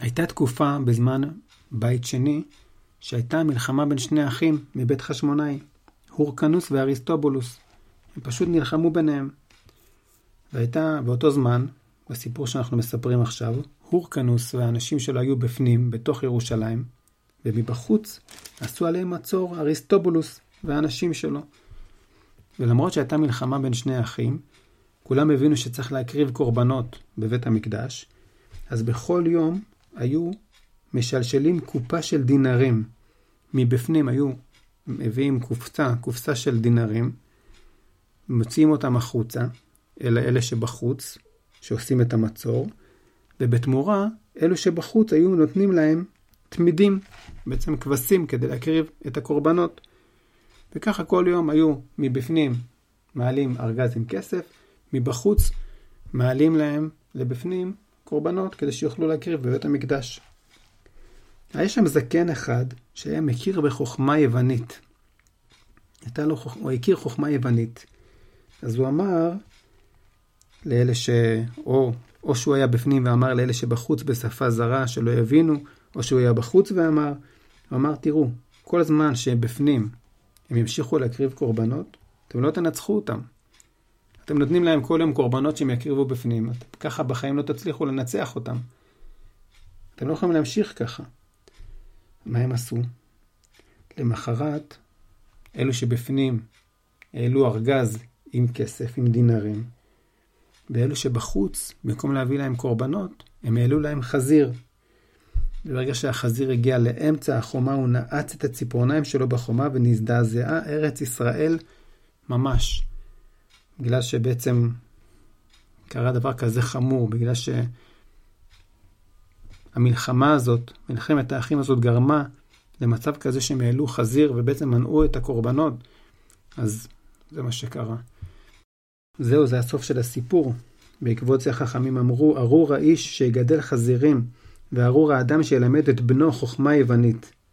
הייתה תקופה בזמן בית שני, שהייתה מלחמה בין שני אחים מבית חשמונאי, הורקנוס ואריסטובולוס. הם פשוט נלחמו ביניהם. והייתה באותו זמן, בסיפור שאנחנו מספרים עכשיו, הורקנוס והאנשים שלו היו בפנים, בתוך ירושלים, ומבחוץ עשו עליהם מצור אריסטובולוס והאנשים שלו. ולמרות שהייתה מלחמה בין שני אחים, כולם הבינו שצריך להקריב קורבנות בבית המקדש, אז בכל יום היו משלשלים קופה של דינרים. מבפנים היו מביאים קופסה, קופסה של דינרים, מוציאים אותם החוצה, אלה אלה שבחוץ, שעושים את המצור, ובתמורה, אלו שבחוץ היו נותנים להם תמידים, בעצם כבשים, כדי להקריב את הקורבנות. וככה כל יום היו מבפנים מעלים ארגז עם כסף, מבחוץ מעלים להם לבפנים קורבנות כדי שיוכלו להקריב בבית המקדש. היה שם זקן אחד שהיה מכיר בחוכמה יוונית. הייתה לו, הוא הכיר חוכמה יוונית. אז הוא אמר לאלה ש... או, או שהוא היה בפנים ואמר לאלה שבחוץ בשפה זרה שלא יבינו, או שהוא היה בחוץ ואמר, הוא אמר, תראו, כל זמן שהם בפנים, הם ימשיכו להקריב קורבנות, אתם לא תנצחו אותם. אתם נותנים להם כל יום קורבנות שהם יקריבו בפנים. ככה בחיים לא תצליחו לנצח אותם. אתם לא יכולים להמשיך ככה. מה הם עשו? למחרת, אלו שבפנים העלו ארגז עם כסף, עם דינרים, ואלו שבחוץ, במקום להביא להם קורבנות, הם העלו להם חזיר. ברגע שהחזיר הגיע לאמצע החומה, הוא נעץ את הציפורניים שלו בחומה ונזדעזעה ארץ ישראל ממש. בגלל שבעצם קרה דבר כזה חמור, בגלל שהמלחמה הזאת, מלחמת האחים הזאת גרמה למצב כזה שהם העלו חזיר ובעצם מנעו את הקורבנות, אז זה מה שקרה. זהו, זה הסוף של הסיפור. בעקבות זה החכמים אמרו, ארור האיש שיגדל חזירים, וארור האדם שילמד את בנו חוכמה יוונית.